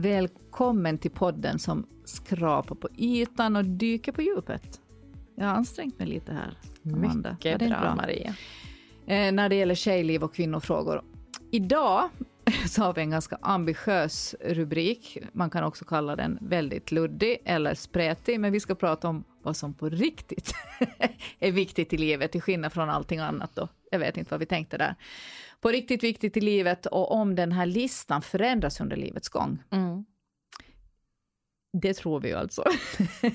Välkommen till podden som skrapar på ytan och dyker på djupet. Jag har ansträngt mig lite här, Amanda. Mycket bra, bra, Maria. Eh, när det gäller tjejliv och kvinnofrågor. Idag så har vi en ganska ambitiös rubrik. Man kan också kalla den väldigt luddig eller spretig, men vi ska prata om vad som på riktigt är viktigt i livet, till skillnad från allting annat. Då. Jag vet inte vad vi tänkte där. På riktigt viktigt i livet och om den här listan förändras under livets gång. Mm. Det tror vi ju alltså.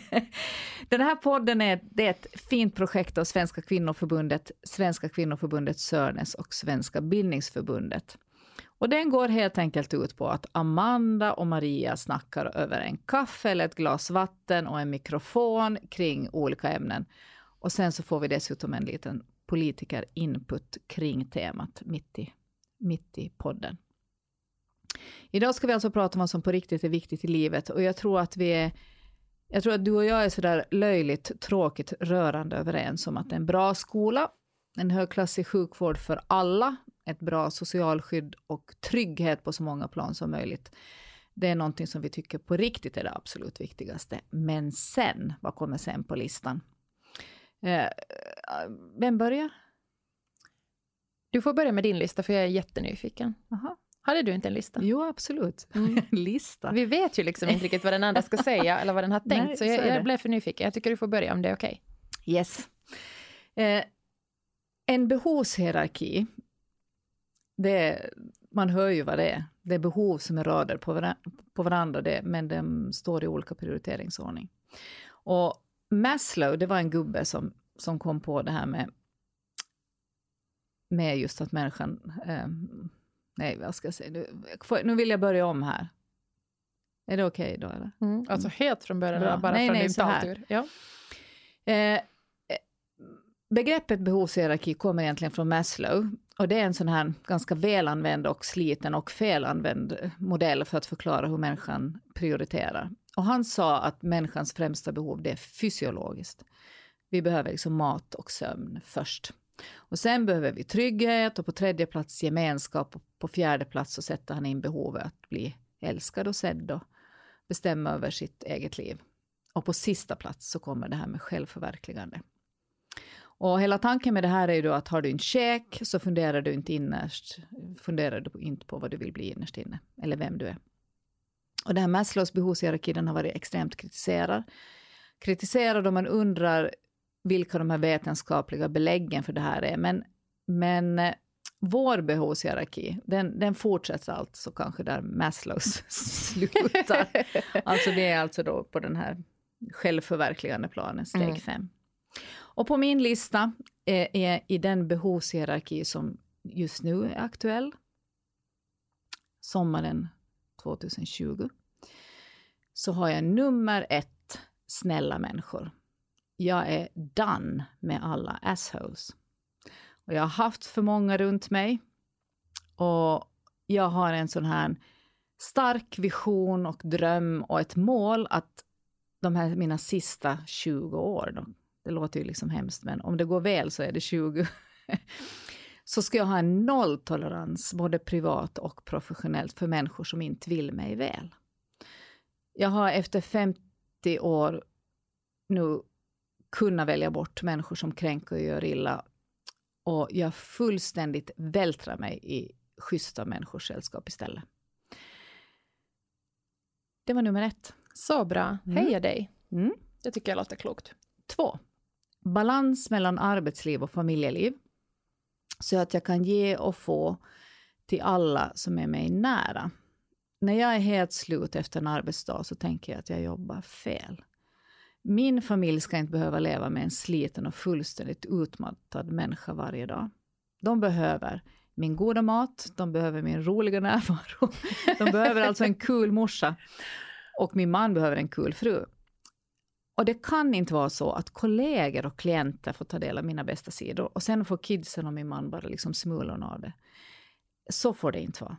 Den här podden är, det är ett fint projekt av Svenska kvinnoförbundet, Svenska kvinnoförbundet Sörnes och Svenska bildningsförbundet. Och den går helt enkelt ut på att Amanda och Maria snackar över en kaffe eller ett glas vatten och en mikrofon kring olika ämnen. Och sen så får vi dessutom en liten politiker-input kring temat mitt i, mitt i podden. Idag ska vi alltså prata om vad som på riktigt är viktigt i livet och jag tror att vi är jag tror att du och jag är sådär löjligt tråkigt rörande överens om att en bra skola, en högklassig sjukvård för alla, ett bra socialskydd och trygghet på så många plan som möjligt. Det är någonting som vi tycker på riktigt är det absolut viktigaste. Men sen, vad kommer sen på listan? Eh, Eh, vem börjar? Du får börja med din lista, för jag är jättenyfiken. Aha. Hade du inte en lista? Jo, absolut. Mm. lista. Vi vet ju liksom inte riktigt vad den andra ska säga eller vad den har tänkt, Nej, så jag, så jag blev för nyfiken. Jag tycker du får börja om det är okej. Okay. Yes. Eh, en behovshierarki, det man hör ju vad det är. Det är behov som är rader på, varandra, på varandra det, men de står i olika prioriteringsordning. Och Maslow, det var en gubbe som, som kom på det här med, med just att människan eh, Nej, vad ska jag säga? Nu, nu vill jag börja om här. Är det okej okay då? Eller? Mm. Alltså helt från början, Bra. bara nej, från nej, din taltur? Ja. Eh, eh, begreppet behovshierarki kommer egentligen från Maslow. Och det är en sån här ganska välanvänd och sliten och felanvänd modell för att förklara hur människan prioriterar. Och han sa att människans främsta behov det är fysiologiskt. Vi behöver liksom mat och sömn först. Och sen behöver vi trygghet och på tredje plats gemenskap och på fjärde plats så sätter han in behovet att bli älskad och sedd och bestämma över sitt eget liv. Och på sista plats så kommer det här med självförverkligande. Och hela tanken med det här är ju då att har du en check så funderar du inte innerst, funderar du inte på vad du vill bli innerst inne, eller vem du är. Och det här Maslows behovshierarki den har varit extremt kritiserad. Kritiserad och man undrar vilka de här vetenskapliga beläggen för det här är. Men, men eh, vår behovshierarki, den, den fortsätter alltså kanske där Maslows slutar. alltså det är alltså då på den här självförverkligande planen, steg mm. fem. Och på min lista är, är i den behovshierarki som just nu är aktuell, sommaren 2020, så har jag nummer ett, snälla människor jag är done med alla assholes. Och jag har haft för många runt mig. Och jag har en sån här stark vision och dröm och ett mål att de här mina sista 20 år, då, det låter ju liksom hemskt, men om det går väl så är det 20, så ska jag ha en nolltolerans, både privat och professionellt, för människor som inte vill mig väl. Jag har efter 50 år nu kunna välja bort människor som kränker och gör illa. Och jag fullständigt vältrar mig i schyssta människors sällskap istället. Det var nummer ett. Så bra. Mm. Heja dig. Mm. Det tycker jag låter klokt. Två. Balans mellan arbetsliv och familjeliv. Så att jag kan ge och få till alla som är mig nära. När jag är helt slut efter en arbetsdag så tänker jag att jag jobbar fel. Min familj ska inte behöva leva med en sliten och fullständigt utmattad människa varje dag. De behöver min goda mat, de behöver min roliga närvaro. De behöver alltså en kul morsa. Och min man behöver en kul fru. Och det kan inte vara så att kollegor och klienter får ta del av mina bästa sidor och sen får kidsen och min man bara liksom smulorna av det. Så får det inte vara.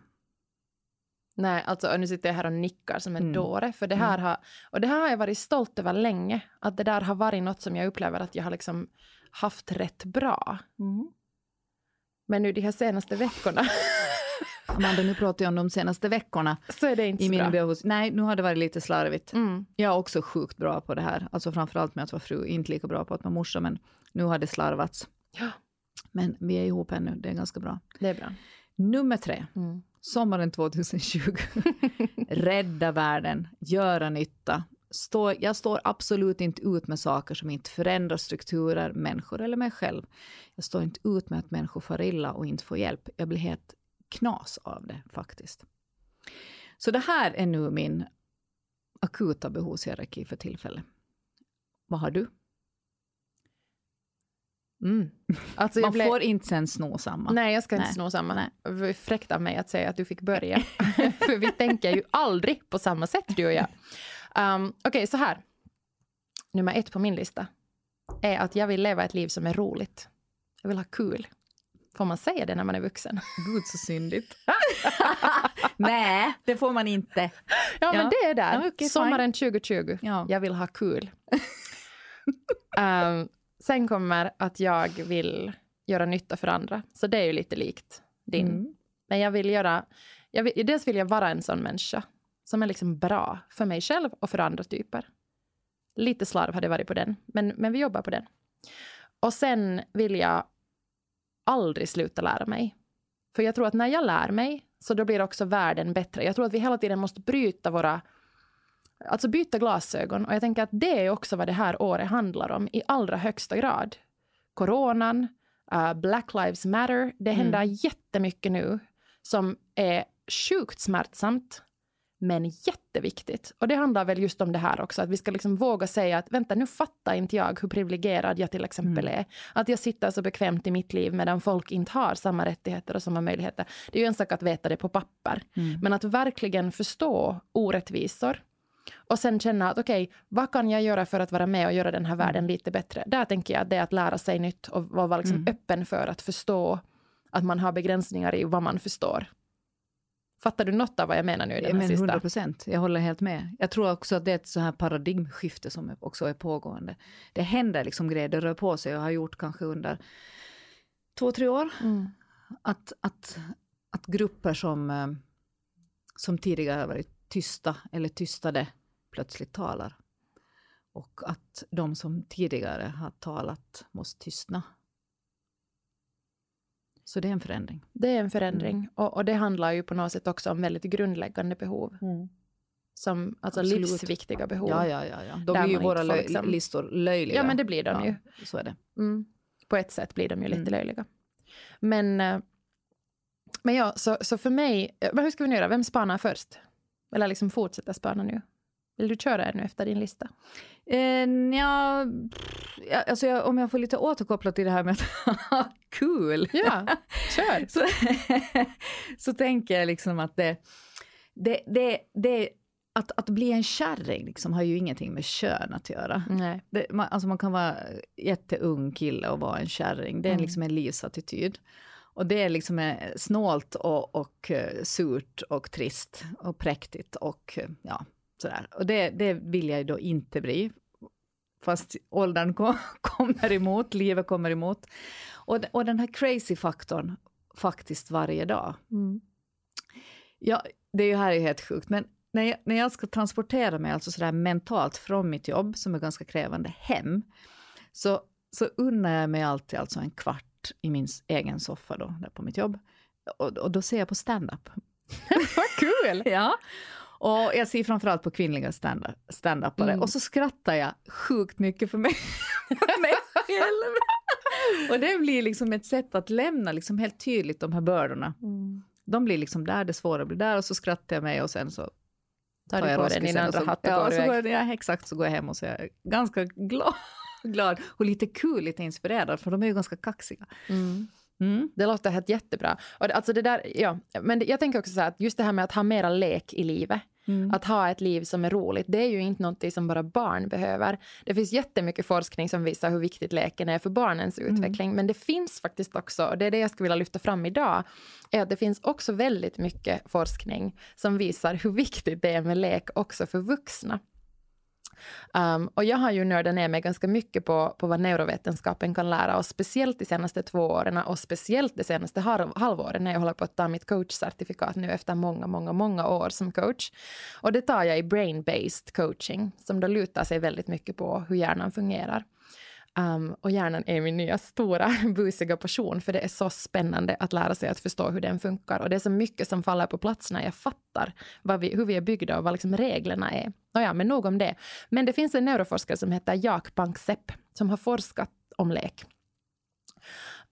Nej, alltså nu sitter jag här och nickar som en mm. dåre. För det här mm. har, och det här har jag varit stolt över länge. Att det där har varit något som jag upplever att jag har liksom haft rätt bra. Mm. Men nu de här senaste veckorna Amanda, nu pratar jag om de senaste veckorna. Så är det inte i så min bra. behås- Nej, nu har det varit lite slarvigt. Mm. Jag är också sjukt bra på det här. Alltså framförallt med att vara fru, inte lika bra på att vara morsa, men nu har det slarvats. Ja. Men vi är ihop ännu, det är ganska bra. Det är bra. Nummer tre, Mm. Sommaren 2020. Rädda världen, göra nytta. Stå, jag står absolut inte ut med saker som inte förändrar strukturer, människor eller mig själv. Jag står inte ut med att människor far illa och inte får hjälp. Jag blir helt knas av det faktiskt. Så det här är nu min akuta behovshierarki för tillfället. Vad har du? Mm. Alltså jag Man blev... får inte sen sno samma. Nej, jag ska inte Nej. sno samma. Nej. Fräckt av mig att säga att du fick börja. För vi tänker ju aldrig på samma sätt, du och jag. Um, Okej, så här. Nummer ett på min lista är att jag vill leva ett liv som är roligt. Jag vill ha kul. Får man säga det när man är vuxen? Gud så syndigt. Nej, det får man inte. Ja, men Ja. det är där. Ja, okej, Sommaren 2020. Ja. Jag vill ha kul. um, sen kommer att jag vill göra nytta för andra. Så det är ju lite likt din. Mm. Men jag vill göra... Jag vill, dels vill jag vara en sån människa som är liksom bra för mig själv och för andra typer. Lite slarv har det varit på den, men, men vi jobbar på den. Och sen vill jag aldrig sluta lära mig. För jag tror att när jag lär mig så då blir också världen bättre. Jag tror att vi hela tiden måste bryta våra... Alltså byta glasögon. Och jag tänker att det är också vad det här året handlar om i allra högsta grad. Coronan, uh, Black Lives Matter. Det Mm. händer jättemycket nu som är sjukt smärtsamt men jätteviktigt. Och det handlar väl just om det här också, att vi ska liksom våga säga att vänta, nu fattar inte jag hur privilegierad jag till exempel Mm. är. Att jag sitter så bekvämt i mitt liv medan folk inte har samma rättigheter och samma möjligheter. Det är ju en sak att veta det på papper, Mm. men att verkligen förstå orättvisor och sen känna att okej, vad kan jag göra för att vara med och göra den här världen lite bättre? Där tänker jag att det är att lära sig nytt och vara liksom Mm. öppen för att förstå att man har begränsningar i vad man förstår. Fattar du något av vad jag menar nu i den här Men sista? 100 procent, jag håller helt med. Jag tror också att det är ett så här paradigmskifte som också är pågående. Det händer liksom grejer, det rör på sig och har gjort kanske under två, tre år. Mm. Att, att, att grupper som, eh, som tidigare har varit tysta eller tystade plötsligt talar. Och att de som tidigare har talat måste tystna. Så det är en förändring. Det är en förändring. Och, och det handlar ju på något sätt också om väldigt grundläggande behov. Som, alltså Absolut. livsviktiga behov. Ja, ja, ja. ja. Då blir ju våra inte får lö- liksom- listor löjliga. Ja, men det blir de ju. Så är det. Mm. På ett sätt blir de ju lite Mm. löjliga. Men, eh, men ja, så, så för mig... eh, Men hur ska vi nu göra? Vem spanar först? Eller liksom fortsätta spana nu? Vill du köra ännu efter din lista? Ja, ja, alltså jag, om jag får lite återkoppla till det här med att ha kul. Ja, kör! så, så tänker jag liksom att det, det, det, det att, att bli en kärring liksom har ju ingenting med kön att göra. Nej. Det, man, alltså man kan vara jätteung kille och vara en kärring. Det är Mm. liksom en livsattityd. Och det är liksom eh, snålt och, och eh, surt och trist och präktigt och eh, ja, sådär. Och det, det vill jag ju då inte bli. Fast åldern kom, kommer emot, livet kommer emot. Och, och den här crazy-faktorn faktiskt varje dag. Mm. Ja, det är ju här är helt sjukt, men när jag, när jag ska transportera mig alltså sådär mentalt från mitt jobb, som är ganska krävande, hem, så, så unnar jag mig alltid alltså en kvart i min egen soffa då, där på mitt jobb. Och, och då ser jag på stand-up. Vad kul! Ja. Och jag ser framförallt på kvinnliga stand- stand-upare. Mm. Och så skrattar jag sjukt mycket för mig, för mig själv. Och det blir liksom ett sätt att lämna liksom helt tydligt de här bördorna. Mm. De blir liksom där, det svåra blir där och så skrattar jag mig och sen så Tar jag på dig din andra hatt och ja, går iväg? går jag, ja, exakt, så går jag hem och så är jag ganska glad, glad och lite kul, lite inspirerad, för de är ju ganska kaxiga. Mm. Mm. Det låter helt jättebra. Och alltså det där, ja, men det, jag tänker också så här att just det här med att ha mera lek i livet, Mm. att ha ett liv som är roligt, det är ju inte något som bara barn behöver. Det finns jättemycket forskning som visar hur viktigt leken är för barnens Mm. utveckling, men det finns faktiskt också, och det är det jag skulle vilja lyfta fram idag, är att det finns också väldigt mycket forskning som visar hur viktigt det är med lek också för vuxna. Um, och jag har ju nördat ner mig ganska mycket på, på vad neurovetenskapen kan lära oss, speciellt de senaste två åren och speciellt det senaste halvåret när jag håller på att ta mitt coachcertifikat nu efter många, många, många år som coach. Och det tar jag i brain-based coaching, som då lutar sig väldigt mycket på hur hjärnan fungerar. Um, och hjärnan är min nya stora busiga passion, för det är så spännande att lära sig att förstå hur den funkar. Och det är så mycket som faller på plats när jag fattar vi, hur vi är byggda och vad liksom reglerna är. Nåja, men nog om det. Men det finns en neuroforskare som heter Jak Panksepp som har forskat om lek.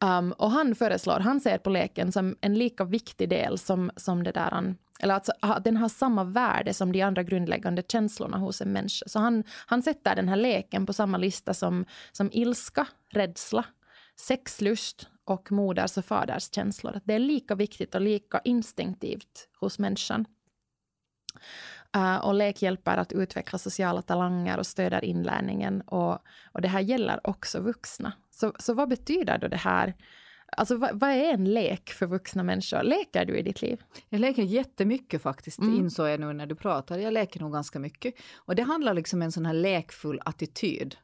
Um, och han föreslår, han ser på leken som en lika viktig del som, som det där, eller alltså den har samma värde som de andra grundläggande känslorna hos en människa. Så han, han sätter den här leken på samma lista som, som ilska, rädsla, sexlust och moders och faders känslor. Det är lika viktigt och lika instinktivt hos människan. Uh, och lek hjälper att utveckla sociala talanger och stöder inlärningen. Och, och det här gäller också vuxna. Så, så vad betyder då det här? Alltså vad, vad, är en lek för vuxna människor? Leker du i ditt liv? Jag leker jättemycket faktiskt, mm. insåg jag nu när du pratar. Jag leker nog ganska mycket. Och det handlar liksom om en sån här lekfull attityd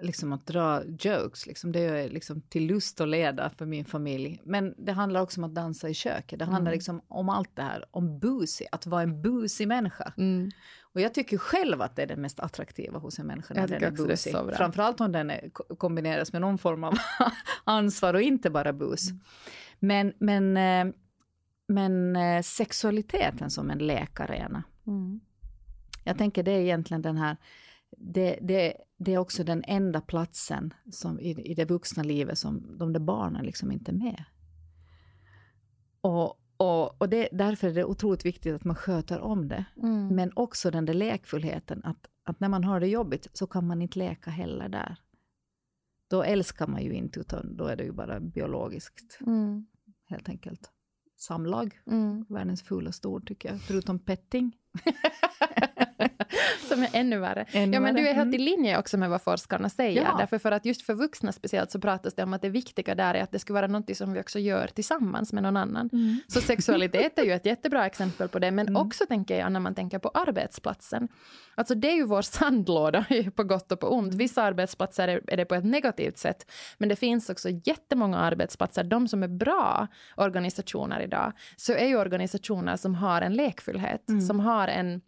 liksom att dra jokes, liksom, det är liksom till lust och leda för min familj. Men det handlar också om att dansa i köket. Det handlar mm. liksom om allt det här, om busy, att vara en busy människa. Mm. Och jag tycker själv att det är det mest attraktiva hos en människa när den är busy. Framförallt om den är, kombineras med någon form av ansvar och inte bara bus. Mm. Men, men, eh, men eh, sexualiteten som en läkarena. Mm. Jag tänker det är egentligen den här det, det, det, är också den enda platsen som i, i det vuxna livet som de där barnen liksom inte är med. Och, och, och det, därför är det otroligt viktigt att man sköter om det. Mm. Men också den där lekfullheten, att, att när man har det jobbigt så kan man inte leka heller där. Då älskar man ju inte, utan då är det ju bara biologiskt, mm. helt enkelt. Samlag, mm. världens fulaste ord tycker jag, förutom petting. som är ännu värre. Ännu ja, men du är helt i mm. linje också med vad forskarna säger. Ja. Därför för att just för vuxna speciellt så pratas det om att det viktiga där är att det ska vara något som vi också gör tillsammans med någon annan. Mm. Så sexualitet är ju ett jättebra exempel på det. Men mm. också tänker jag när man tänker på arbetsplatsen. Alltså det är ju vår sandlåda på gott och på ont. Vissa arbetsplatser är, är det på ett negativt sätt. Men det finns också jättemånga arbetsplatser, de som är bra organisationer idag, så är ju organisationer som har en lekfullhet, mm. som har en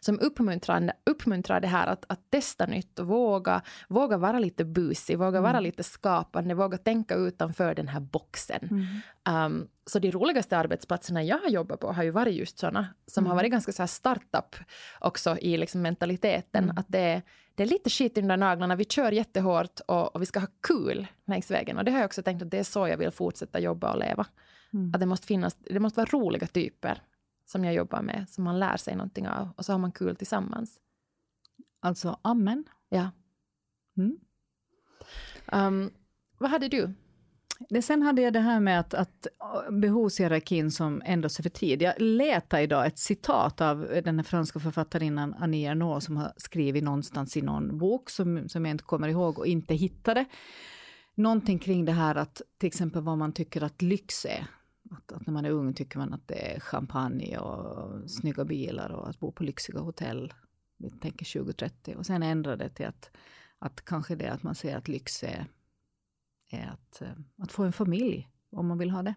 som uppmuntrar, uppmuntrar det här att, att testa nytt och våga, våga vara lite busig, våga mm. vara lite skapande, våga tänka utanför den här boxen. Mm. Um, så de roligaste arbetsplatserna jag har jobbat på har ju varit just såna som mm. har varit ganska så här startup också i liksom mentaliteten. Mm. Att det, det är lite skit under naglarna, vi kör jättehårt och, och vi ska ha kul längs vägen. Och det har jag också tänkt att det är så jag vill fortsätta jobba och leva. Mm. Att det måste finnas, det måste vara roliga typer som jag jobbar med, som man lär sig någonting av. Och så har man kul tillsammans. Alltså, amen. Ja. Mm. Um, vad hade du? Det, sen hade jag det här med att, att behovshierarkin som ändras över tid. Jag letade idag ett citat av den här franska författarinnan Annie Ernaux som har skrivit någonstans i någon bok som, som jag inte kommer ihåg och inte hittade. Någonting kring det här att till exempel vad man tycker att lyx är. Att, att, när man är ung tycker man att det är champagne och snygga bilar och att bo på lyxiga hotell. Vi tänker 2030. Och sen ändrar det till att, att kanske det att man ser att lyx är, är att, eh, att få en familj, om man vill ha det.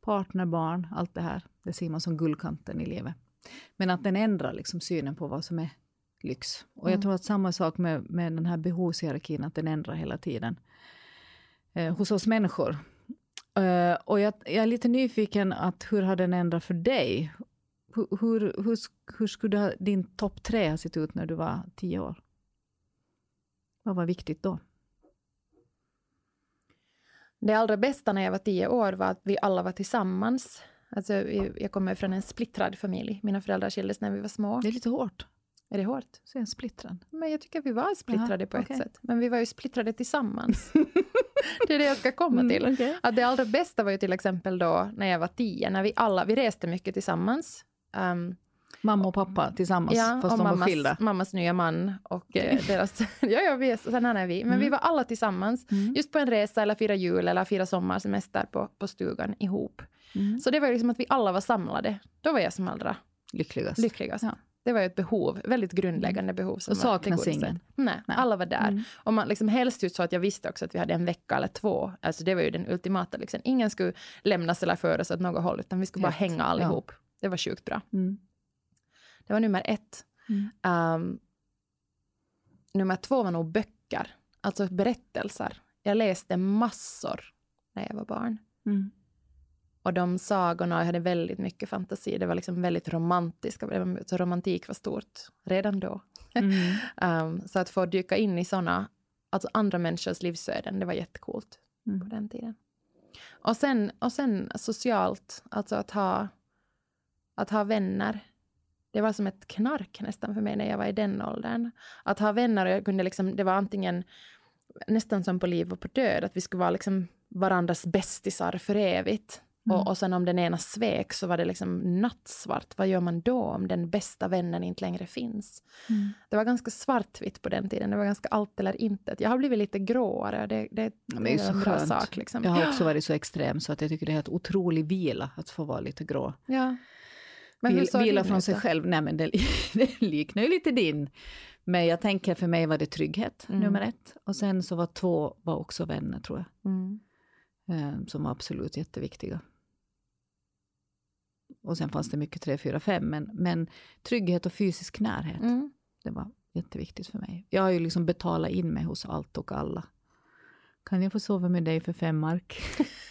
Partner, barn, allt det här. Det ser man som guldkanten i livet. Men att den ändrar liksom synen på vad som är lyx. Och jag mm. tror att samma sak med, med den här behovshierarkin, att den ändrar hela tiden. Eh, hos oss människor Uh, och jag, jag, är lite nyfiken att hur har den ändrat för dig? Hur, hur, hur, hur skulle din topp tre ha sett ut när du var tio år? Vad var viktigt då? Det allra bästa när jag var tio år var att vi alla var tillsammans. Alltså, jag kommer från en splittrad familj. Mina föräldrar skildes när vi var små. Det är lite hårt. Är det hårt? Så splittrad? Men jag tycker vi var splittrade Jaha, på ett sätt. Men vi var ju splittrade tillsammans. det är det jag ska komma mm, till. Mm, okay. Att det allra bästa var ju till exempel då när jag var tio, när vi alla, vi reste mycket tillsammans. Um, Mamma och pappa tillsammans, ja, fast de mammas, var skilda? mammas nya man och eh, deras... ja, ja, vi är, sådana är vi. Men mm. vi var alla tillsammans, mm. just på en resa eller fira jul eller fira sommarsemester på, på stugan ihop. Mm. Så det var liksom att vi alla var samlade. Då var jag som allra lyckligast. lyckligast. Ja. Det var ju ett behov, väldigt grundläggande behov. Som och saknas ingen? Nej, Nej, alla var där. Mm. Och man liksom helst just så att jag visste också att vi hade en vecka eller två. Alltså det var ju den ultimata. Liksom. Ingen skulle lämnas eller föras åt något håll, utan vi skulle bara hänga allihop. Ja. Det var sjukt bra. Mm. Det var nummer ett. Um, nummer två var nog böcker, alltså berättelser. Jag läste massor när jag var barn. Och de sagorna, jag hade väldigt mycket fantasi. Det var liksom väldigt romantiska. Så romantik var stort redan då. Mm. um, så att få dyka in i såna, alltså andra människors livsöden, det var jättekult mm. på den tiden. Och sen, och sen socialt, alltså att ha, att ha vänner. Det var som ett knark nästan för mig när jag var i den åldern. Att ha vänner, jag kunde liksom, det var antingen nästan som på liv och på död, att vi skulle vara liksom varandras bästisar för evigt. Mm. Och, och sen om den ena svek så var det liksom nattsvart. Vad gör man då om den bästa vännen inte längre finns? Mm. Det var ganska svartvitt på den tiden. Det var ganska allt eller intet. Jag har blivit lite gråare. Det, det, ja, det är, så en bra skönt. sak. Liksom. Jag har också varit så extrem så att jag tycker det är ett otrolig vila att få vara lite grå. Ja. Men Vil, vila från sig själv. Nej, men det, det liknar ju lite din. Men jag tänker för mig var det trygghet, mm. nummer ett. Och sen så var två var också vänner, tror jag. Mm. Eh, som var absolut jätteviktiga. Och sen fanns det mycket 3, 4, 5, men, men trygghet och fysisk närhet, mm. det var jätteviktigt för mig. Jag har ju liksom betalat in mig hos allt och alla. Kan jag få sova med dig för fem mark?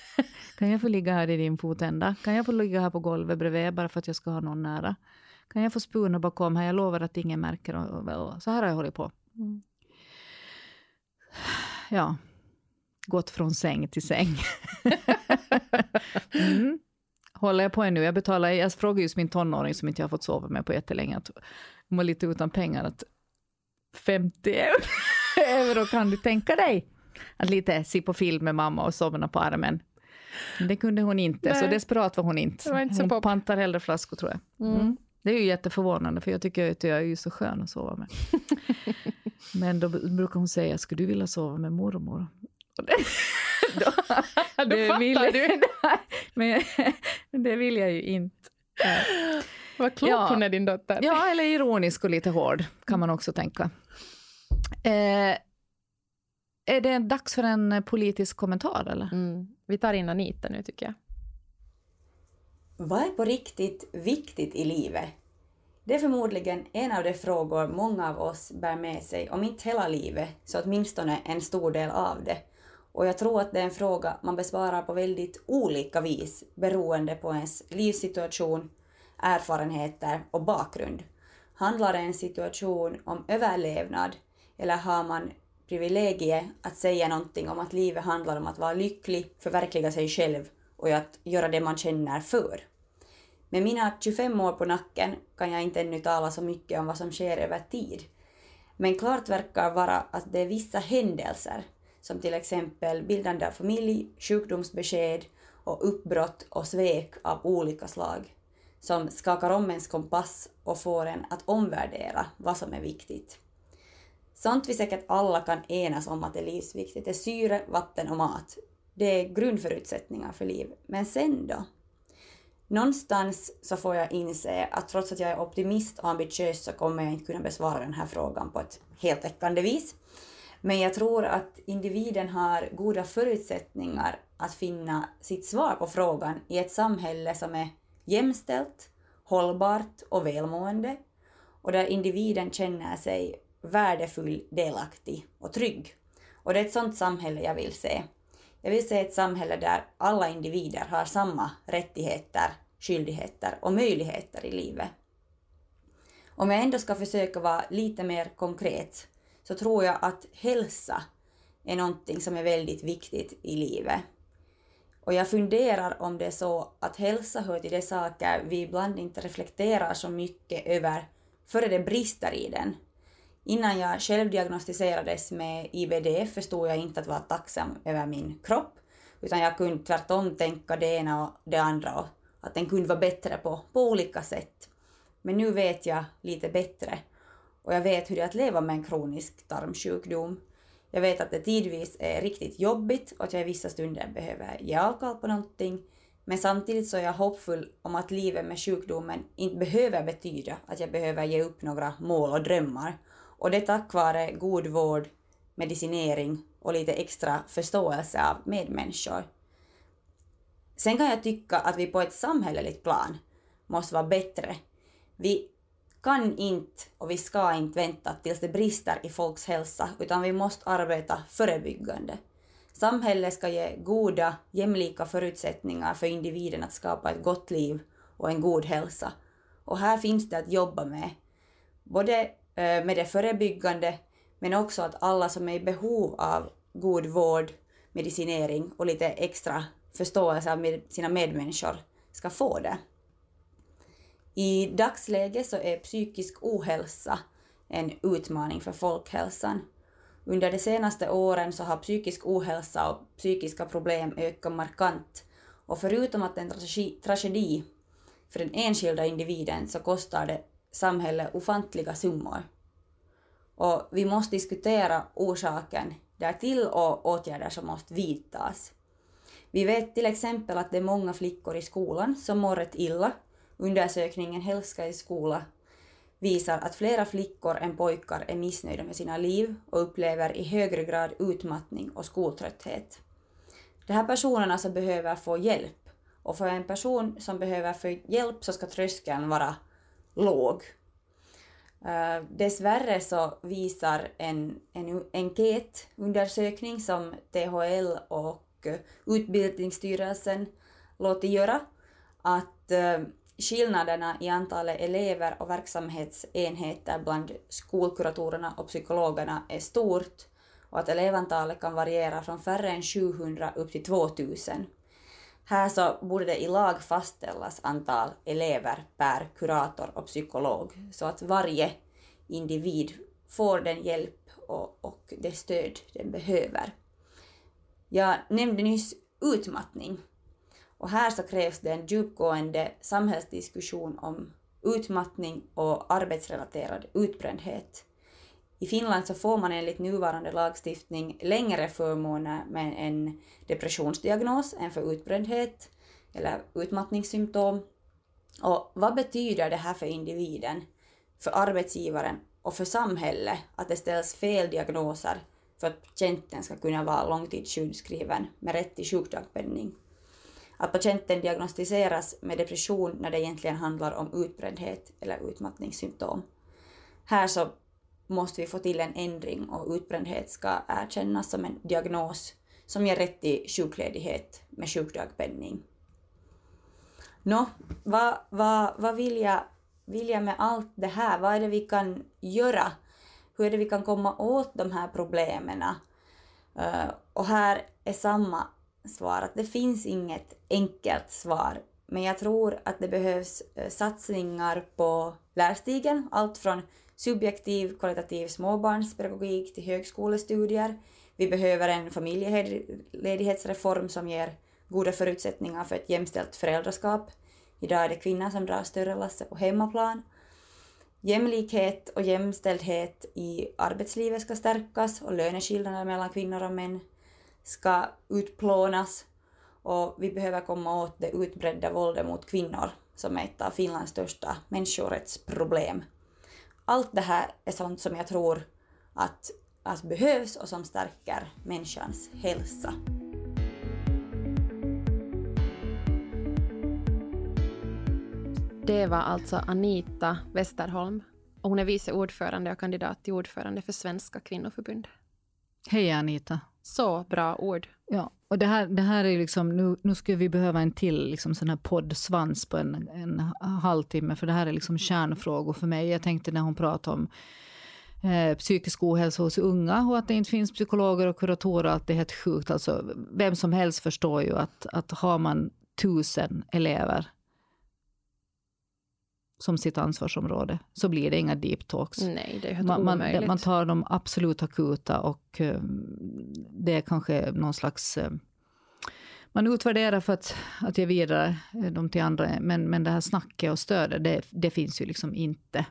kan jag få ligga här i din fotända? Kan jag få ligga här på golvet bredvid bara för att jag ska ha någon nära? Kan jag få spuna bakom här? Jag lovar att ingen märker. Och. Så här har jag hållit på. Mm. Ja, gått från säng till säng. mm håller jag på ännu. Jag betalar, jag frågar just min tonåring som inte jag har fått sova med på jättelänge, att hon var lite utan pengar, att 50 euro kan du tänka dig? Att lite se på film med mamma och somna på armen. Det kunde hon inte, Nej. så desperat var hon inte. Var inte hon pop. pantar hellre flaskor tror jag. Mm. Mm. Det är ju jätteförvånande, för jag tycker att jag är ju så skön att sova med. Men då brukar hon säga, skulle du vilja sova med mormor? då, då det vill, du. men, det vill jag ju inte. Vad klok ja, hon är, din dotter. Ja, eller ironisk och lite hård, kan man också tänka. Eh, är det dags för en politisk kommentar, eller? Mm. Vi tar in Anita nu, tycker jag. Vad är på riktigt viktigt i livet? Det är förmodligen en av de frågor många av oss bär med sig, om inte hela livet, så åtminstone en stor del av det. Och jag tror att det är en fråga man besvarar på väldigt olika vis beroende på ens livssituation, erfarenheter och bakgrund. Handlar en situation om överlevnad eller har man privilegiet att säga någonting om att livet handlar om att vara lycklig, förverkliga sig själv och att göra det man känner för? Med mina 25 år på nacken kan jag inte ännu tala så mycket om vad som sker över tid. Men klart verkar vara att det är vissa händelser som till exempel bildande av familj, sjukdomsbesked och uppbrott och svek av olika slag som skakar om ens kompass och får en att omvärdera vad som är viktigt. Sånt vi säkert alla kan enas om att är livsviktigt är syre, vatten och mat. Det är grundförutsättningar för liv. Men sen då? Någonstans så får jag inse att trots att jag är optimist och ambitiös så kommer jag inte kunna besvara den här frågan på ett heltäckande vis. Men jag tror att individen har goda förutsättningar att finna sitt svar på frågan i ett samhälle som är jämställt, hållbart och välmående och där individen känner sig värdefull, delaktig och trygg. Och det är ett sådant samhälle jag vill se. Jag vill se ett samhälle där alla individer har samma rättigheter, skyldigheter och möjligheter i livet. Om jag ändå ska försöka vara lite mer konkret så tror jag att hälsa är någonting som är väldigt viktigt i livet. Och jag funderar om det är så att hälsa hör till de saker vi ibland inte reflekterar så mycket över före det brister i den. Innan jag själv diagnostiserades med IBD förstod jag inte att vara tacksam över min kropp, utan jag kunde tvärtom tänka det ena och det andra och att den kunde vara bättre på, på olika sätt. Men nu vet jag lite bättre och jag vet hur det är att leva med en kronisk tarmsjukdom. Jag vet att det tidvis är riktigt jobbigt och att jag i vissa stunder behöver ge avkall på någonting. Men samtidigt så är jag hoppfull om att livet med sjukdomen inte behöver betyda att jag behöver ge upp några mål och drömmar. Och det tack vare god vård, medicinering och lite extra förståelse av medmänniskor. Sen kan jag tycka att vi på ett samhälleligt plan måste vara bättre. Vi kan inte och vi ska inte vänta tills det brister i folks hälsa, utan vi måste arbeta förebyggande. Samhället ska ge goda, jämlika förutsättningar för individen att skapa ett gott liv och en god hälsa. Och här finns det att jobba med. Både eh, med det förebyggande, men också att alla som är i behov av god vård, medicinering och lite extra förståelse av sina medmänniskor ska få det. I dagsläget så är psykisk ohälsa en utmaning för folkhälsan. Under de senaste åren så har psykisk ohälsa och psykiska problem ökat markant och förutom att det är en tragedi för den enskilda individen så kostar det samhället ofantliga summor. Och vi måste diskutera orsaken därtill och åtgärder som måste vidtas. Vi vet till exempel att det är många flickor i skolan som mår rätt illa. Undersökningen Hälska i skola visar att flera flickor än pojkar är missnöjda med sina liv och upplever i högre grad utmattning och skoltrötthet. De här personerna som behöver få hjälp och för en person som behöver få hjälp så ska tröskeln vara låg. Uh, dessvärre så visar en, en enkätundersökning som THL och Utbildningsstyrelsen låtit göra att uh, skillnaderna i antalet elever och verksamhetsenheter bland skolkuratorerna och psykologerna är stort och att elevantalet kan variera från färre än 700 upp till 2000. Här så borde det i lag fastställas antal elever per kurator och psykolog så att varje individ får den hjälp och, och det stöd den behöver. Jag nämnde nyss utmattning och här så krävs det en djupgående samhällsdiskussion om utmattning och arbetsrelaterad utbrändhet. I Finland så får man enligt nuvarande lagstiftning längre förmåner med en depressionsdiagnos än för utbrändhet eller utmattningssymptom. Och vad betyder det här för individen, för arbetsgivaren och för samhället att det ställs fel diagnoser för att patienten ska kunna vara långtidssjukskriven med rätt till sjukdagpenning? Att patienten diagnostiseras med depression när det egentligen handlar om utbrändhet eller utmattningssymptom. Här så måste vi få till en ändring och utbrändhet ska erkännas som en diagnos som ger rätt till sjukledighet med sjukdagpenning. Nå, vad, vad, vad vill, jag, vill jag med allt det här? Vad är det vi kan göra? Hur är det vi kan komma åt de här problemen? Uh, eh, och här är samma svar att det finns inget enkelt svar. Men jag tror att det behövs eh, satsningar på lärstigen, allt från subjektiv kvalitativ småbarnspedagogik till högskolestudier. Vi behöver en familjeledighetsreform som ger goda förutsättningar för ett jämställt föräldraskap. Idag är det kvinnor som drar större lasset på hemmaplan. Jämlikhet och jämställdhet i arbetslivet ska stärkas och löneskillnader mellan kvinnor och män ska utplånas och vi behöver komma åt det utbredda våldet mot kvinnor som är ett av Finlands största människorättsproblem. Allt det här är sånt som jag tror att, att behövs och som stärker människans hälsa. Det var alltså Anita Westerholm och hon är vice ordförande och kandidat till ordförande för Svenska kvinnoförbundet. Hej Anita. Så bra ord. Ja, och det här, det här är liksom, nu, nu skulle vi behöva en till liksom sån här poddsvans på en, en halvtimme, för det här är liksom kärnfrågor för mig. Jag tänkte när hon pratade om eh, psykisk ohälsa hos unga och att det inte finns psykologer och kuratorer, att det är helt sjukt. Alltså, vem som helst förstår ju att, att har man tusen elever som sitt ansvarsområde, så blir det inga deep talks. Nej, det är helt man, man, omöjligt. man tar de absolut akuta och uh, det är kanske någon slags... Uh, man utvärderar för att, att ge vidare uh, dem till andra, men, men det här snacket och stödet, det, det finns ju liksom inte.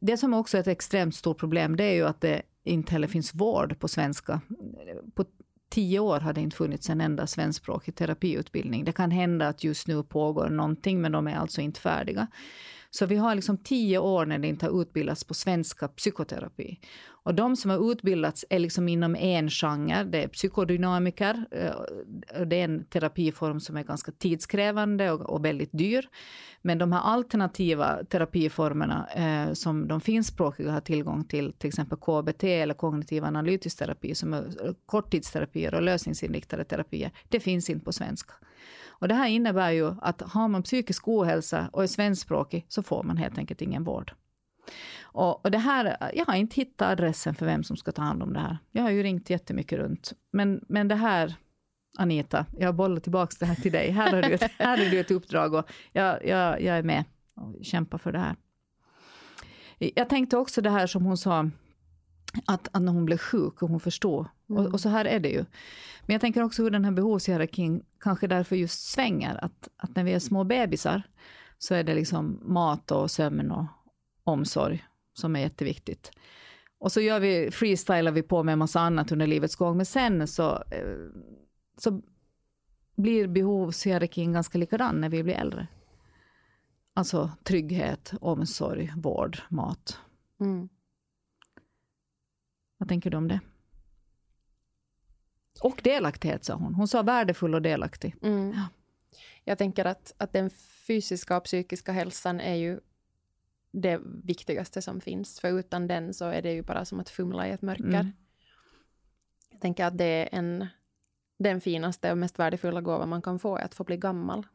Det som också är ett extremt stort problem, det är ju att det inte heller finns vård på svenska. På tio år har det inte funnits en enda svenskspråkig terapiutbildning. Det kan hända att just nu pågår någonting, men de är alltså inte färdiga. Så vi har liksom tio år när det inte har utbildats på svenska psykoterapi. Och de som har utbildats är liksom inom en genre. Det är psykodynamiker. Eh, det är en terapiform som är ganska tidskrävande och, och väldigt dyr. Men de här alternativa terapiformerna eh, som de finskspråkiga har tillgång till, till exempel KBT eller kognitiv analytisk terapi, som är korttidsterapier och lösningsinriktade terapier, det finns inte på svenska. Och det här innebär ju att har man psykisk ohälsa och är svenskspråkig så får man helt enkelt ingen vård. Och, och det här, jag har inte hittat adressen för vem som ska ta hand om det här. Jag har ju ringt jättemycket runt. Men, men det här, Anita, jag bollar tillbaka det här till dig. Här har du ett, här har du ett uppdrag och jag, jag, jag är med och kämpar för det här. Jag tänkte också det här som hon sa, att, att när hon blev sjuk och hon förstod. Mm. Och, och, så här är det ju. Men jag tänker också hur den här behovshierarkin kanske därför just svänger. Att, att när vi är små bebisar så är det liksom mat och sömn och omsorg som är jätteviktigt. Och så gör vi, freestylar vi på med en massa annat under livets gång. Men sen så, eh, så blir behovshierarkin ganska likadan när vi blir äldre. Alltså trygghet, omsorg, vård, mat. Mm. Vad tänker du om det? Och delaktighet, sa hon. Hon sa värdefull och delaktig. Mm. Ja. Jag tänker att, att den fysiska och psykiska hälsan är ju det viktigaste som finns. För utan den så är det ju bara som att fumla i ett mörker. Mm. Jag tänker att det är en, den finaste och mest värdefulla gåva man kan få är att få bli gammal.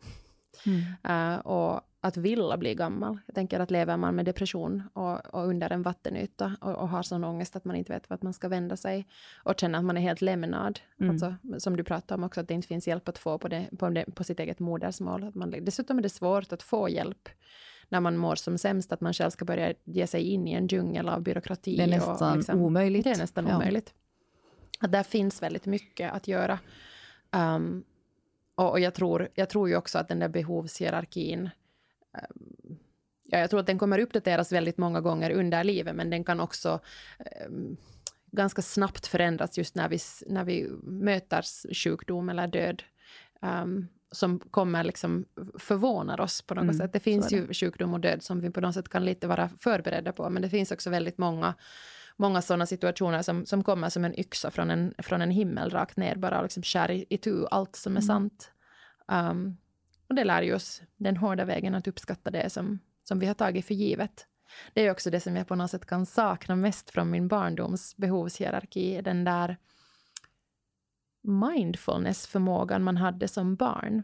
Mm. Uh, och att vilja bli gammal. Jag tänker att lever man med depression och, och under en vattenyta och, och, har sån ångest att man inte vet vart man ska vända sig och känner att man är helt lämnad, mm. alltså, som du pratade om också, att det inte finns hjälp att få på, det, på, det, på sitt eget modersmål. Att man, dessutom är det svårt att få hjälp när man mår som sämst, att man själv ska börja ge sig in i en djungel av byråkrati. Det är nästan och, liksom, omöjligt. Det är nästan ja. omöjligt. Att där finns väldigt mycket att göra. Um, och, och jag, tror, jag tror ju också att den där behovshierarkin um, ja, jag tror att den kommer uppdateras väldigt många gånger under livet, men den kan också um, ganska snabbt förändras just när vi, när vi möter sjukdom eller död. Um, som kommer liksom förvånar oss på något mm, sätt. Det finns det. ju sjukdom och död som vi på något sätt kan lite vara förberedda på, men det finns också väldigt många många sådana situationer som, som kommer som en yxa från en, från en himmel rakt ner, bara liksom skär i, i tu allt som är mm. sant. Um, och det lär ju oss den hårda vägen att uppskatta det som, som vi har tagit för givet. Det är också det som jag på något sätt kan sakna mest från min barndoms behovshierarki, den där mindfulness-förmågan man hade som barn.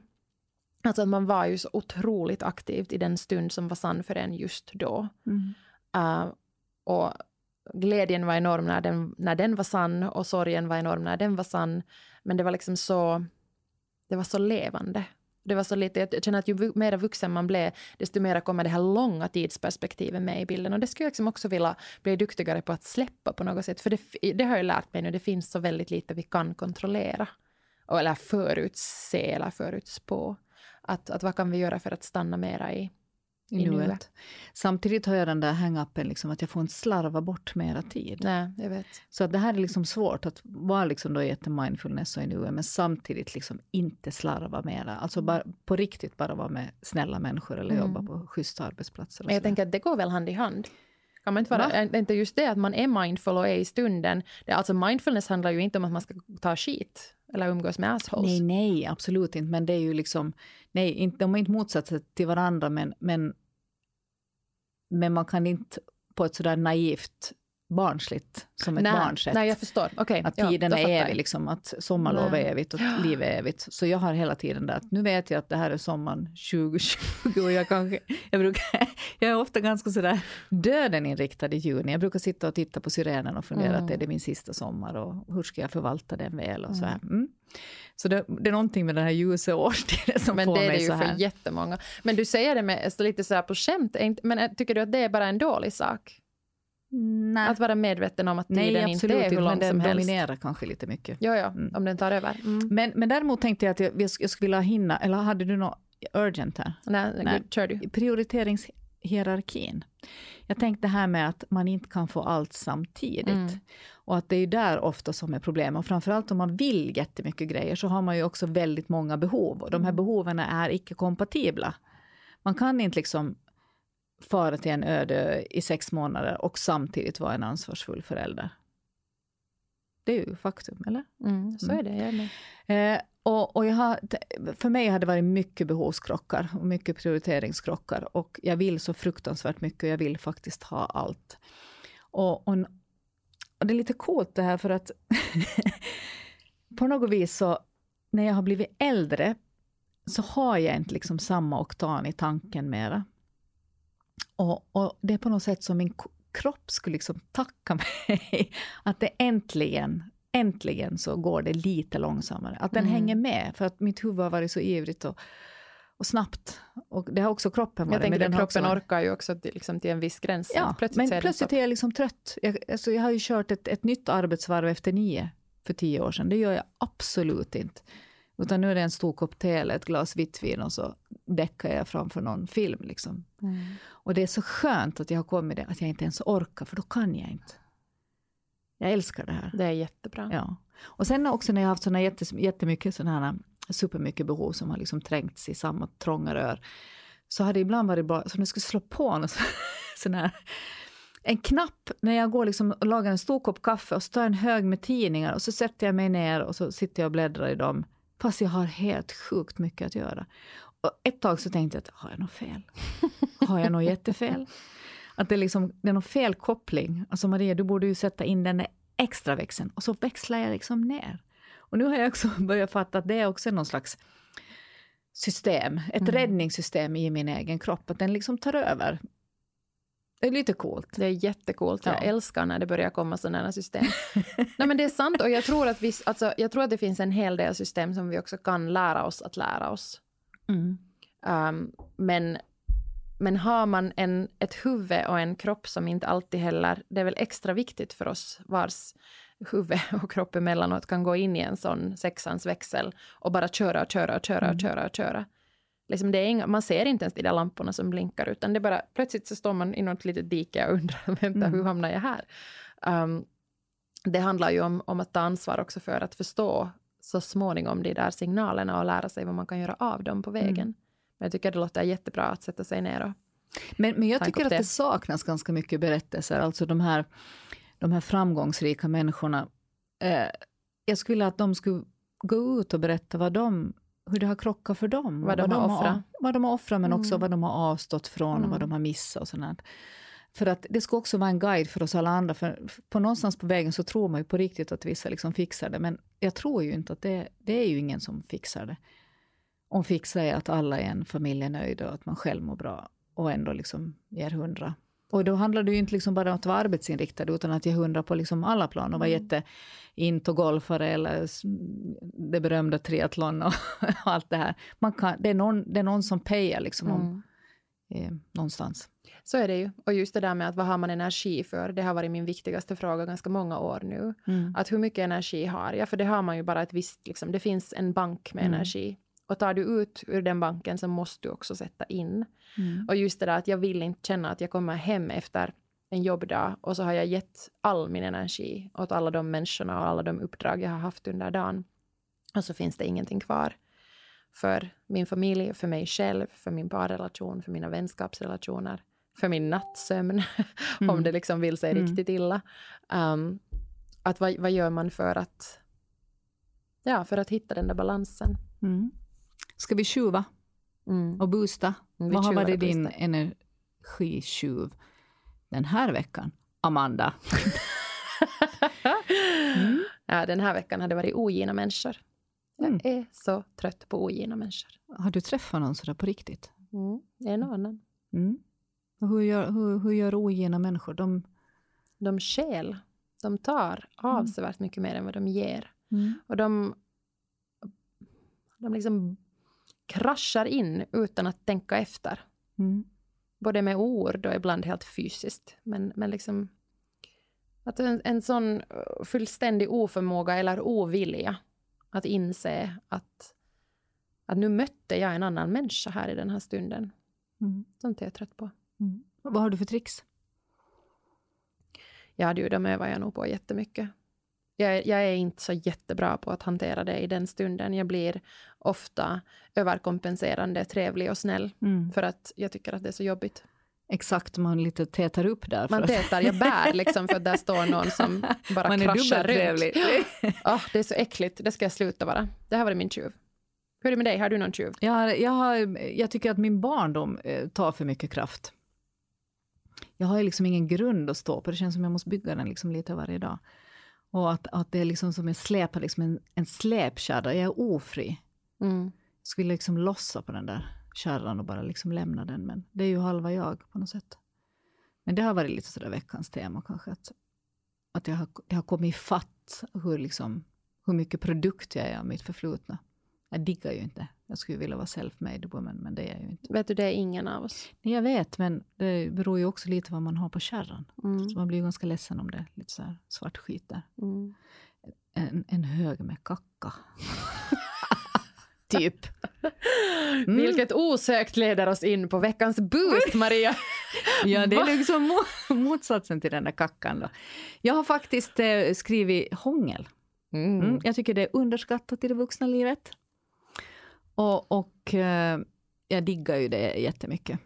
Alltså att man var ju så otroligt aktivt i den stund som var sann för en just då. Mm. Uh, och glädjen var enorm när den, när den var sann och sorgen var enorm när den var sann. Men det var liksom så, det var så levande. Det var så lite, jag känner att ju mer vuxen man blev, desto mer kommer det här långa tidsperspektivet med i bilden. Och det skulle jag liksom också vilja bli duktigare på att släppa på något sätt. För det, det har jag lärt mig nu, det finns så väldigt lite vi kan kontrollera. Eller förutse eller förutspå. Att, att vad kan vi göra för att stanna mera i, i nuet. Samtidigt har jag den där hang-upen, liksom, att jag får inte slarva bort mera tid. Nej, jag vet. Så att det här är liksom svårt, att vara liksom då jättemindfulness och i nuet, men samtidigt liksom inte slarva mera. Alltså bara, på riktigt bara vara med snälla människor eller mm. jobba på schyssta arbetsplatser. Men jag tänker att det går väl hand i hand. Kan man inte vara, är inte just det att man är mindful och är i stunden. Det, alltså mindfulness handlar ju inte om att man ska ta skit eller umgås med assholes. Nej, nej, absolut inte. Men det är ju liksom, nej, inte, de är inte motsatser till varandra, men, men men man kan inte på ett sådär naivt barnsligt som ett nej, barn. Nej, jag förstår. Okay, att tiden ja, är evig, liksom, att sommarlov är evigt och ja. livet är evigt. Så jag har hela tiden där att nu vet jag att det här är sommaren 2020 och jag kanske, jag brukar, jag är ofta ganska sådär döden inriktad i juni. Jag brukar sitta och titta på syrenen och fundera mm. att det är det min sista sommar och hur ska jag förvalta den väl och så här. Mm. Så det, det, är någonting med den här ljusa årstiden som men får mig så här. Men det är det ju för jättemånga. Men du säger det med lite så här på skämt, men tycker du att det är bara en dålig sak? Nej. Att vara medveten om att tiden Nej, inte är hur lång men som helst. den dominerar kanske lite mycket. Ja, ja, mm. om den tar över. Mm. Men, men däremot tänkte jag att jag, jag skulle vilja hinna, eller hade du något urgent här? Nej, Nej. kör du. Prioriterings hierarkin. Jag tänkte här med att man inte kan få allt samtidigt. Mm. Och att det är där ofta som är problemet. Och framförallt om man vill jättemycket grejer så har man ju också väldigt många behov. Och de här mm. behoven är icke-kompatibla. Man kan inte liksom fara till en öde i sex månader och samtidigt vara en ansvarsfull förälder. Det är ju faktum, eller? Mm, så är det. Är eh, och, och jag har, för mig har det varit mycket behovskrockar och mycket prioriteringskrockar. Och jag vill så fruktansvärt mycket och jag vill faktiskt ha allt. Och, och, och det är lite coolt det här för att på något vis så när jag har blivit äldre så har jag inte liksom samma oktan i tanken mera. Och, och det är på något sätt som min kropp skulle liksom tacka mig att det äntligen äntligen så går det lite långsammare. Att den mm. hänger med, för att mitt huvud har varit så ivrigt och, och snabbt. Och det har också kroppen varit. Jag tänker att kroppen också... orkar ju också till, liksom, till en viss gräns. Ja, plötsligt men plötsligt är jag liksom trött. Jag, alltså, jag har ju kört ett, ett nytt arbetsvarv efter nio för tio år sedan. Det gör jag absolut inte. Utan nu är det en stor kopp te eller ett glas vitt vin och så däckar jag framför någon film. Liksom. Mm. Och det är så skönt att jag har kommit det, att jag inte ens orkar, för då kan jag inte. Jag älskar det här. Det är jättebra. Ja. Och sen också när jag har haft såna jättemycket sådana här supermycket behov som har liksom trängts i samma trånga rör, så har det ibland varit bra, som jag skulle slå på något sån här en knapp när jag går liksom och lagar en stor kopp kaffe och så tar jag en hög med tidningar och så sätter jag mig ner och så sitter jag och bläddrar i dem. Fast jag har helt sjukt mycket att göra. Och ett tag så tänkte jag att har jag något fel? Har jag något jättefel? Att det, liksom, det är någon fel koppling. Alltså Maria, du borde ju sätta in den extra växeln. Och så växlar jag liksom ner. Och nu har jag också börjat fatta att det är också någon slags system, ett mm. räddningssystem i min egen kropp. Att den liksom tar över. Det är lite coolt. Det är jättecoolt. Jag ja. älskar när det börjar komma sådana system. Nej, men det är sant och jag tror, att vi, alltså, jag tror att det finns en hel del system som vi också kan lära oss att lära oss. Mm. Um, men men har man en, ett huvud och en kropp som inte alltid heller... Det är väl extra viktigt för oss vars huvud och kropp emellanåt kan gå in i en sån sexans växel och bara köra och köra och köra och mm. köra och köra. Liksom det är inga, man ser inte ens de där lamporna som blinkar utan det är bara plötsligt så står man i något litet dike och undrar vänta mm. hur hamnar jag här? Um, det handlar ju om, om att ta ansvar också för att förstå så småningom de där signalerna och lära sig vad man kan göra av dem på vägen. Mm. Men jag tycker det låter jättebra att sätta sig ner och Men, men jag tycker att det saknas ganska mycket berättelser, alltså de här, de här framgångsrika människorna. Eh, jag skulle vilja att de skulle gå ut och berätta vad de, hur det har krockat för dem. Vad de, vad har de offrat. Vad de har offrat, men mm. också vad de har avstått från mm. och vad mm. de har missat och sånt. För att det ska också vara en guide för oss alla andra. För på någonstans på vägen så tror man ju på riktigt att vissa liksom fixar det. Men jag tror ju inte att det, det är ju ingen som fixar det om fixar är att alla i en familj är nöjda och att man själv mår bra och ändå liksom ger hundra. Och då handlar det ju inte liksom bara om att vara arbetsinriktad utan att ge hundra på liksom alla plan och vara mm. jätte golfare eller det berömda triathlon och allt det här. Man kan, det, är någon, det är någon som pejar liksom mm. om, eh, någonstans. Så är det ju. Och just det där med att vad har man energi för, det har varit min viktigaste fråga ganska många år nu. Mm. Att hur mycket energi har jag? För det har man ju bara ett visst, liksom, det finns en bank med mm. energi och tar du ut ur den banken så måste du också sätta in. Mm. Och just det där att jag vill inte känna att jag kommer hem efter en jobbdag och så har jag gett all min energi åt alla de människorna och alla de uppdrag jag har haft under dagen. Och så finns det ingenting kvar för min familj, för mig själv, för min parrelation, för mina vänskapsrelationer, för min nattsömn, mm. om det liksom vill sig mm. riktigt illa. Um, att vad, vad gör man för att, ja, för att hitta den där balansen? Mm. Ska vi tjuva mm. och boosta? Mm, Vad har varit din energitjuv den här veckan, Amanda? mm. ja, den här veckan har det varit ogina människor. Jag mm. är så trött på ogina människor. Har du träffat någon sådär på riktigt? Mm, en och annan. Mm. Och hur, gör, hur, hur gör ogina människor? De, de skäl. De tar avsevärt mycket mer än vad de ger. Mm. Och de, de liksom kraschar in utan att tänka efter. Mm. Både med ord och ibland helt fysiskt. Men, men liksom att en, en sån uh, fullständig oförmåga eller ovilja att inse att, att nu mötte jag en annan människa här i den här stunden. Mm. Sånt är jag trött på. Mm. Vad har du för tricks? Ja, du, de övar jag nog på jättemycket. Jag, jag är inte så jättebra på att hantera det i den stunden. Jag blir ofta överkompenserande, trevlig och snäll Mm. för att jag tycker att det är så jobbigt. Exakt, man lite tätar upp där. Man tätar, jag bär liksom för att där står någon som bara man kraschar runt. Åh, det är så äckligt, det ska jag sluta vara. Det här var min tjuv. Hur är det med dig, har du någon tjuv? Jag, jag, har, jag tycker att min barndom eh, tar för mycket kraft. Jag har liksom ingen grund att stå på. Det känns som jag måste bygga den liksom lite varje dag. Och att, att det är liksom som en släpa, liksom en, en släpkärra. Jag är ofri. Mm. Jag skulle liksom lossa på den där kärran och bara liksom lämna den. Men det är ju halva jag på något sätt. Men det har varit lite sådär veckans tema kanske. Att, att jag har, det har kommit ifatt hur, liksom, hur mycket produkt jag är av mitt förflutna. Jag diggar ju inte. Jag skulle vilja vara self-made woman, men det är jag ju inte. Vet du, det är ingen av oss. Nej, jag vet, men det beror ju också lite vad man har på kärran. Mm. Så man blir ju ganska ledsen om det lite så här svart skit där. Mm. En, en hög med kacka. typ. Mm. Vilket osökt leder oss in på veckans boost, Maria. Ja, det är liksom mo- motsatsen till den där kackan. Då. Jag har faktiskt eh, skrivit hångel. Mm. Mm. Jag tycker det är underskattat i det vuxna livet. Och, och eh, jag diggar ju det jättemycket.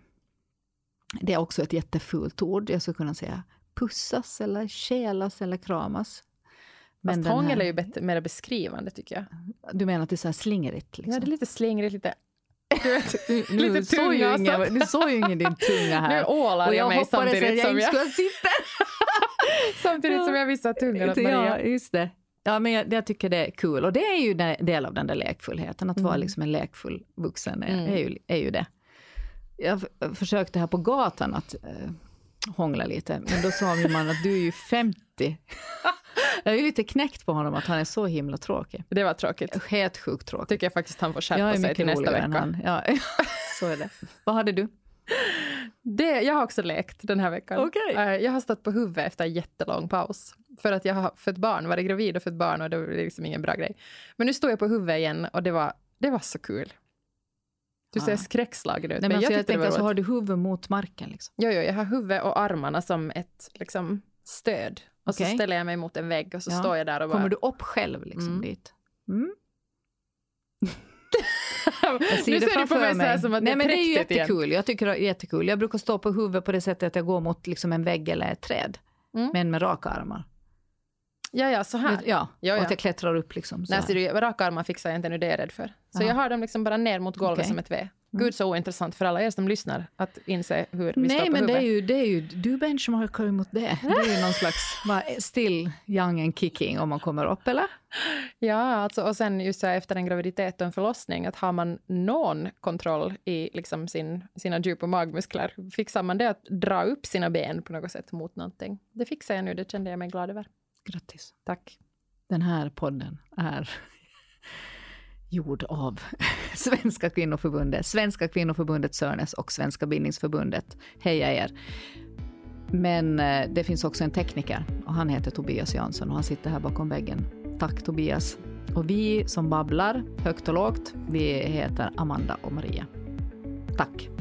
Det är också ett jättefult ord. Jag skulle kunna säga pussas eller kelas eller kramas. Fast den hångel är ju bättre, mer beskrivande, tycker jag. Du menar att det är så här slingerigt? Liksom. Ja, det är lite slingrigt, lite... Du vet, Nu lite såg ju ingen, du såg ju ingen din tunga Nu här. ålar Och jag jag mig samtidigt jag som jag, sitta samtidigt som jag visar tungan åt Ja, Maria. just det. Ja, men jag, jag tycker det är kul. Och det är ju en del av den där lekfullheten. Att vara Mm. liksom en lekfull vuxen är, Mm. är, ju, är ju det. Jag försökte här på gatan att eh, hångla lite, men då sa min man att du är ju 50. jag är ju lite knäckt på honom att han är så himla tråkig. Det var tråkigt. Helt sjukt tråkig. Tycker jag faktiskt han får skärpa är sig till nästa roligare än vecka. han. Ja, så är det. Vad hade du? Det, jag har också lekt den här veckan. Okej. Eh, Jag har stått på huvudet efter en jättelång paus. För att jag har fött barn, varit gravid och fött barn och det var liksom ingen bra grej. Men nu står jag på huvudet igen och det var, det var så kul. Du ser Ja. skräckslagen ut. Nej, men men alltså, jag tyckte det tänker, var så roligt. har du huvudet mot marken? Liksom. Jo, jo, jag har huvudet och armarna som ett liksom, stöd. Och så Okej. ställer jag mig mot en vägg och så Ja. står jag där och bara... Kommer du upp själv liksom, Mm. dit? Mm. Nu ser du på mig mig. som att Nej, det är men det är ju präktigt igen. jättekul. Jag tycker det är jättekul. Jag brukar stå på huvudet på det sättet att jag går mot liksom en vägg eller ett träd. Mm. Men med raka armar. Ja, ja, så här. Ja, Ja, ja. att jag klättrar upp liksom. Så Nej, ser du, raka armar fixar jag inte nu, det är jag rädd för. Så Ja. jag har dem liksom bara ner mot golvet Okej. som ett V. Mm. Gud, så ointressant för alla er som lyssnar att inse hur vi Nej, men det är, ju, det är ju, du benchmarkar ju mot det. Det är ju någon slags still young and kicking om man kommer upp, eller? Ja, alltså, och sen just så här, efter en graviditet och en förlossning, att har man någon kontroll i liksom sin, sina djup och magmuskler, fixar man det att dra upp sina ben på något sätt mot någonting? Det fixar jag nu, det kände jag mig glad över. Grattis. Tack. Den här podden är gjord av Svenska kvinnoförbundet, Svenska kvinnoförbundet Sörnäs och Svenska bildningsförbundet. Heja er! Men eh, det finns också en tekniker och han heter Tobias Jansson och han sitter här bakom väggen. Tack Tobias! Och vi som babblar högt och lågt, vi heter Amanda och Maria. Tack!